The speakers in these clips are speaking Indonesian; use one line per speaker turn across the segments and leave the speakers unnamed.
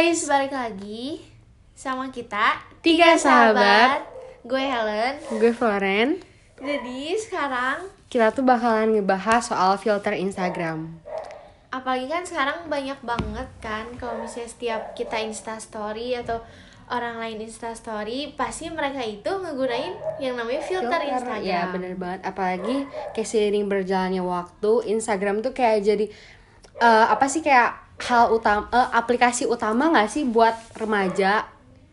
guys, balik lagi sama kita
Tiga Sahabat.
Gue Helen.
Gue Floren.
Jadi sekarang,
Kita tuh bakalan ngebahas soal filter Instagram.
apalagi kan sekarang banyak banget kan kalau misalnya setiap kita Insta Story atau orang lain Insta Story, pasti mereka itu ngegunain yang namanya filter, Instagram.
Ya bener banget. Apalagi kayak seiring berjalannya waktu, Instagram tuh kayak jadi eh, apa sih kayak hal utama, eh, aplikasi utama nggak sih buat remaja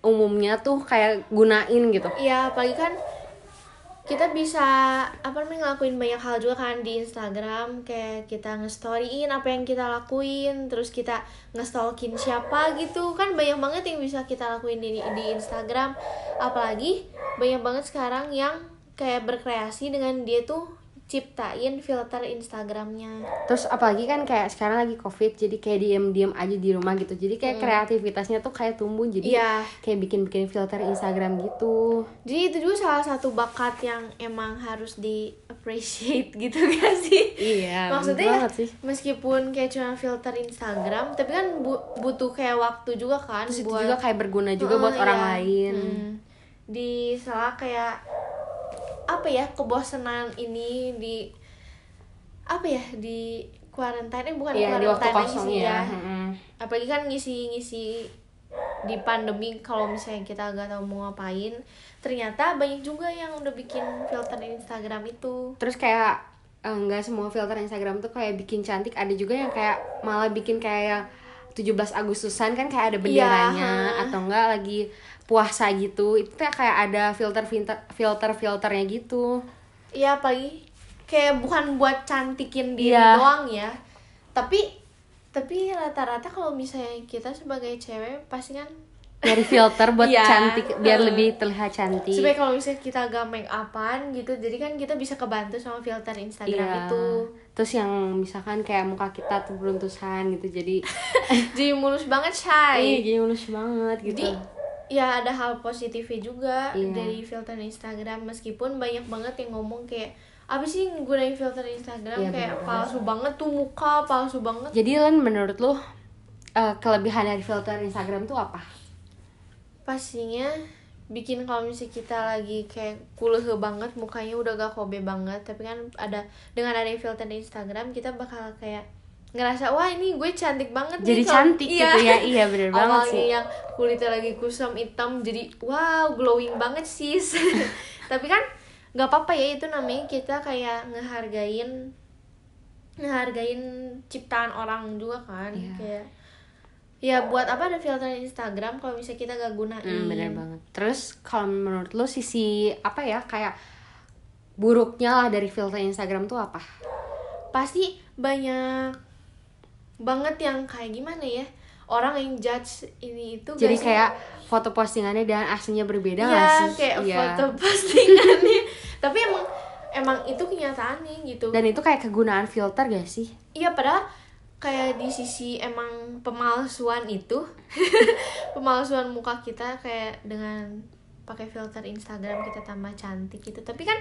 umumnya tuh kayak gunain gitu.
Iya, apalagi kan kita bisa apa namanya ngelakuin banyak hal juga kan di Instagram kayak kita nge-storyin apa yang kita lakuin terus kita nge-stalkin siapa gitu kan banyak banget yang bisa kita lakuin di di Instagram apalagi banyak banget sekarang yang kayak berkreasi dengan dia tuh ciptain filter Instagramnya
Terus apalagi kan kayak sekarang lagi covid, jadi kayak diem-diem aja di rumah gitu. Jadi kayak kreativitasnya tuh kayak tumbuh, jadi
Iya.
kayak bikin-bikin filter Instagram gitu.
jadi itu juga salah satu bakat yang emang harus di appreciate gitu gak sih
Iya,
maksudnya ya,
sih.
meskipun kayak cuma filter Instagram tapi kan bu- butuh kayak waktu juga kan
Terus itu juga kayak berguna juga buat
Heeh,
orang
iya.
lain.
Hmm. di salah kayak apa ya kebosanan ini di apa ya di quarantine eh bukan
Iya, di waktu kosong
sih
ya. Mm-mm.
apalagi kan ngisi-ngisi di pandemi kalau misalnya kita nggak tahu mau ngapain ternyata banyak juga yang udah bikin filter Instagram itu
Terus kayak eh, nggak semua filter Instagram tuh kayak bikin cantik, ada juga yang kayak malah bikin kayak 17 Agustusan kan kayak ada benderanya
Iya,
atau enggak lagi puasa gitu. Itu tuh kayak ada filter filter filter filternya gitu.
Iya apalagi kayak bukan buat cantikin diri
Iya.
doang ya tapi tapi rata-rata kalau misalnya kita sebagai cewek pasti kan
Nyari filter buat
Iya.
cantik biar lebih terlihat cantik.
supaya kalau misalnya kita agak make upan gitu jadi kan kita bisa kebantu sama filter Instagram
Iya.
itu
Terus yang misalkan kayak muka kita tuh beruntusan gitu jadi
jadi mulus banget
Iya,
shy
jadi mulus banget gitu.
jadi ya ada hal positifnya juga
Iya.
dari filter Instagram meskipun banyak banget yang ngomong kayak apa sih nggunain filter Instagram
Iya,
kayak
bener
palsu banget tuh muka palsu banget
Jadi Len menurut lu eh, kelebihan dari filter Instagram tuh apa?
Pastinya bikin kalau misalnya kita lagi kayak kuleh banget mukanya udah gak kobe banget tapi kan ada dengan ada filter di Instagram kita bakal kayak ngerasa wah ini gue cantik banget nih
Jadi
kalau-
cantik gitu ya. Iya bener banget sih.
yang kulitnya lagi kusam hitam jadi wow glowing banget sis tapi kan nggak apa-apa ya itu namanya kita kayak ngehargain ngehargain ciptaan orang juga kan
Iya.
kayak ya buat apa ada filter Instagram kalau misalnya kita gak gunain
Hmm, bener banget. Terus kalau menurut lu sisi apa ya kayak buruknya lah dari filter Instagram tuh apa?
pasti banyak banget yang kayak gimana ya orang yang judge ini itu
Jadi
gak
kayak foto postingannya dan aslinya berbeda
Iya,
nggak sih?
kayak
Iya.
foto postingannya tapi emang emang itu kenyataannya gitu
Dan itu kayak kegunaan filter gak sih?
iya padahal kayak di sisi emang pemalsuan itu pemalsuan muka kita kayak dengan pakai filter Instagram kita tambah cantik gitu. Tapi kan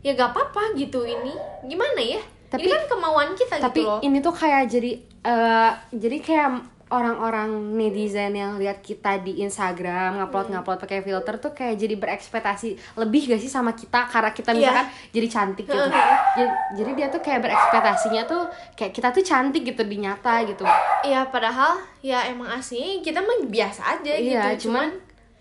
ya gak apa-apa gitu ini. Gimana ya?
Tapi-
ini kan kemauan kita
Tapi
gitu loh.
ini tuh kayak jadi eh jadi kayak orang-orang netizen yang lihat kita di Instagram ngupload ngupload pakai filter tuh kayak jadi berekspektasi lebih gak sih sama kita karena kita
Iya.
misalkan jadi cantik gitu. jadi, jadi dia tuh kayak berekspektasinya tuh kayak kita tuh cantik gitu di nyata gitu.
Iya padahal ya emang aslinya kita mah biasa aja
Iya,
gitu
cuman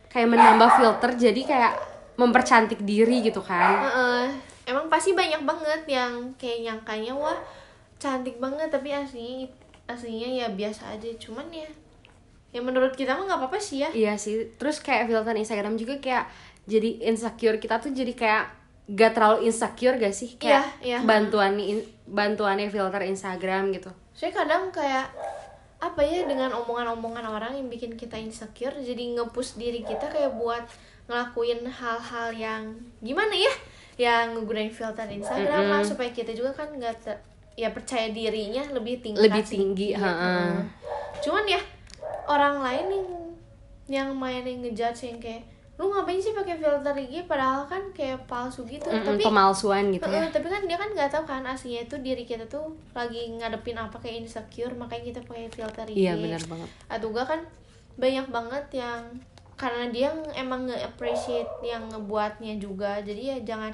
kayak menambah filter jadi kayak mempercantik diri gitu kan.
Heeh. emang pasti banyak banget yang kayak nyangkanya wah cantik banget tapi aslinya aslinya ya biasa aja cuman ya ya menurut kita mah nggak apa-apa sih ya
Iya sih. Terus kayak filter Instagram juga kayak jadi insecure kita tuh jadi kayak gak terlalu insecure gak sih? Kayak
Iya, iya.
bantuan bantuannya filter Instagram gitu.
saya kadang kayak apa ya dengan omongan-omongan orang yang bikin kita insecure jadi ngepush diri kita kayak buat ngelakuin hal-hal yang gimana ya yang ngegunain filter Instagram lah supaya kita juga kan nggak ya percaya dirinya lebih tinggi
Lebih tinggi, heeh.
heeh. cuman ya orang lain yang yang main yang ngejudge yang kayak lu ngapain sih pakai filter IG padahal kan kayak palsu gitu.
Mm-mm,
tapi
pemalsuan gitu ya.
tapi kan dia kan nggak tahu kan aslinya itu diri kita tuh lagi ngadepin apa kayak insecure makanya kita pakai filter IG
iya benar banget.
Atau enggak kan banyak banget yang karena dia emang nge-appreciate yang ngebuatnya juga jadi ya jangan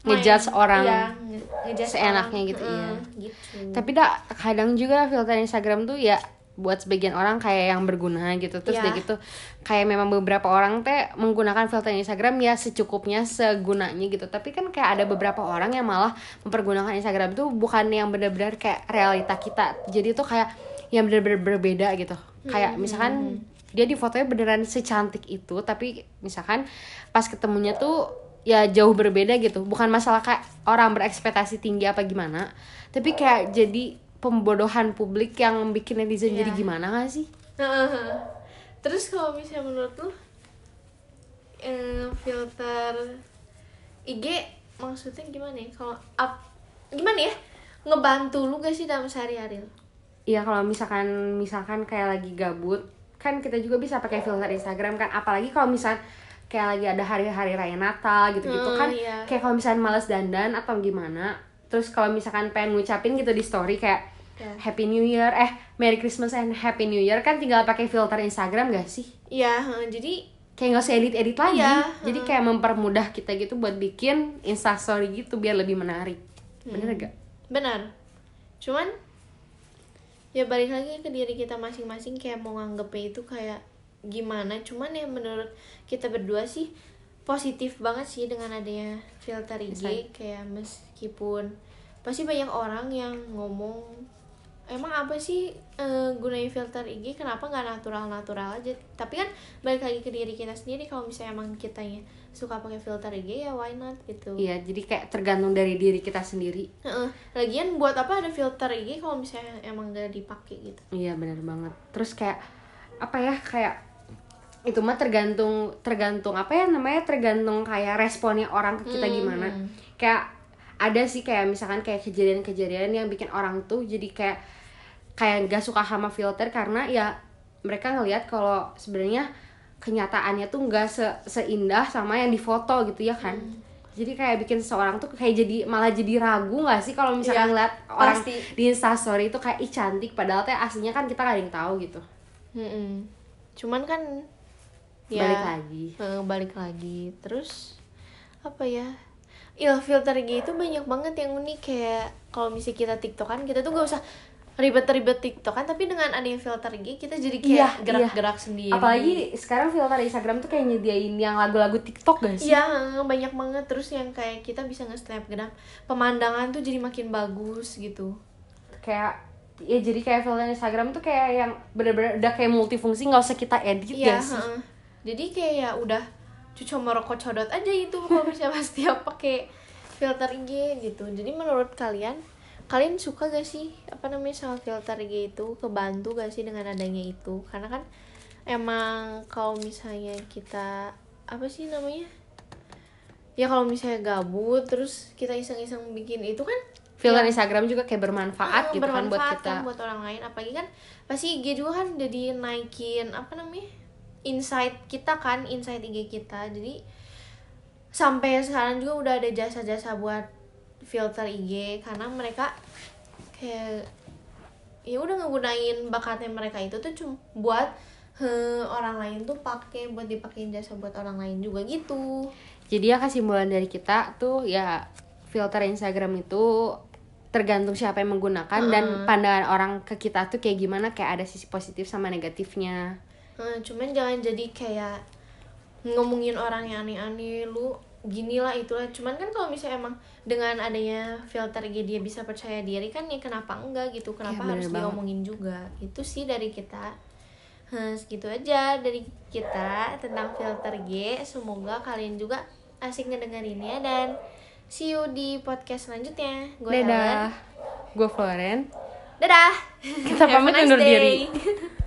Ngejudge orang
iya, nge- ngejudge
seenaknya
orang.
gitu,
Heeh,
iya.
gitu
tapi dak kadang juga filter Instagram tuh ya buat sebagian orang kayak yang berguna gitu terus
Iya.
udah gitu kayak memang beberapa orang teh menggunakan filter Instagram ya secukupnya segunanya gitu tapi kan kayak ada beberapa orang yang malah mempergunakan Instagram tuh bukan yang benar-benar kayak realita kita jadi tuh kayak yang benar-benar berbeda gitu kayak misalkan dia di fotonya beneran secantik itu tapi misalkan pas ketemunya tuh ya jauh berbeda gitu. Bukan masalah kayak orang berekspektasi tinggi apa gimana tapi kayak jadi pembodohan publik yang bikin netizen jadi
Iya.
gimana gak sih?
Terus kalau misalnya menurut lu eh, filter IG maksudnya gimana ya? Kalau up gimana ya? Ngebantu lu gak sih dalam sehari-hari?
Iya kalau misalkan misalkan kayak lagi gabut kan kita juga bisa pakai filter Instagram kan. Apalagi kalau misal kayak lagi ada hari-hari raya Natal gitu-gitu
Hmm,
kan
iya.
kayak kalau misalkan males dandan atau gimana terus kalau misalkan pengen ngucapin gitu di story kayak
Ya.
Happy New Year eh Merry Christmas and Happy New Year kan tinggal pakai filter Instagram gak sih
Iya, heeh, jadi
kayak nggak usah edit-edit lagi
Iya,
jadi kayak mempermudah kita gitu buat bikin instastory gitu biar lebih menarik bener gak?
benar. Cuman ya balik lagi ke diri kita masing-masing kayak mau nganggepnya itu kayak gimana. Cuman ya menurut kita berdua sih positif banget sih dengan adanya filter IG kayak meskipun pasti banyak orang yang ngomong emang apa sih eh, gunain filter IG kenapa nggak natural natural aja tapi kan balik lagi ke diri kita sendiri kalau misalnya emang kitanya suka pakai filter IG ya why not gitu
Iya jadi kayak tergantung dari diri kita sendiri
Heeh. Lagian buat apa ada filter IG kalau misalnya emang gak dipakai gitu.
Iya bener banget. Terus kayak apa ya kayak itu mah tergantung tergantung apa ya namanya tergantung kayak responnya orang ke kita
Hmm.
gimana. Kayak ada sih kayak misalkan kayak kejadian-kejadian yang bikin orang tuh jadi kayak kayak gak suka sama filter karena ya mereka ngelihat kalau sebenarnya kenyataannya tuh nggak se seindah sama yang di foto gitu ya kan. Jadi kayak bikin seseorang tuh kayak jadi malah jadi ragu nggak sih kalau misalkan
Iya,
ngeliat orang
pasti.
di instastory itu kayak ih cantik padahal teh aslinya kan kita gak ada yang tahu gitu
Mm-mm. Cuman kan ya
balik lagi
eh, balik lagi. Terus apa ya? Iya filter IG itu banyak banget yang unik kayak kalau misalnya kita tiktokan kita tuh gak usah ribet-ribet tiktokan tapi dengan adanya filter IG kita jadi kayak
Iya,
gerak-gerak sendiri.
apalagi sekarang filter Instagram tuh kayak nyediain yang lagu-lagu TikTok gak sih
Iya, banyak banget terus yang kayak kita bisa nge-snapgram pemandangan tuh jadi makin bagus gitu.
kayak ya jadi kayak filter Instagram tuh kayak yang bener-bener udah kayak multifungsi nggak usah kita edit
Iya,
gak sih.
Jadi kayak ya udah cucu merokok codot aja itu kalau misalnya pasti pakai filter IG gitu. Jadi menurut kalian kalian suka gak sih apa namanya sama filter IG itu? Kebantu gak sih dengan adanya itu? Karena kan emang kalau misalnya kita apa sih namanya? Ya kalau misalnya gabut terus kita iseng-iseng bikin itu kan
filter Instagram juga kayak bermanfaat
Ah,
gitu kan buat
bermanfaat
kita.
kan buat orang lain. Apalagi kan pasti IG juga kan jadi naikin apa namanya insight kita kan insight IG kita. Jadi sampai sekarang juga udah ada jasa-jasa buat filter IG karena mereka kayak ya udah ngegunain bakatnya mereka itu tuh cuma buat eh, orang lain tuh pakai buat dipakein jasa buat orang lain juga gitu.
Jadi ya kesimpulan dari kita tuh ya filter Instagram itu tergantung siapa yang menggunakan dan pandangan orang ke kita tuh kayak gimana kayak ada sisi positif sama negatifnya
Eh, cuman jangan jadi kayak ngomongin orang yang aneh-aneh lu gini lah itulah. Cuman kan kalau misalnya emang dengan adanya filter IG dia bisa percaya diri kan ya kenapa enggak gitu? Kenapa
bener
harus
banget.
diomongin juga? Itu sih dari kita. Hah, segitu aja dari kita tentang filter G. Semoga kalian juga asik ngedengerinnya dan see you di podcast selanjutnya. Gue
dadah. Gue Floren.
Dadah.
Kita pamit
nice
undur
day.
diri.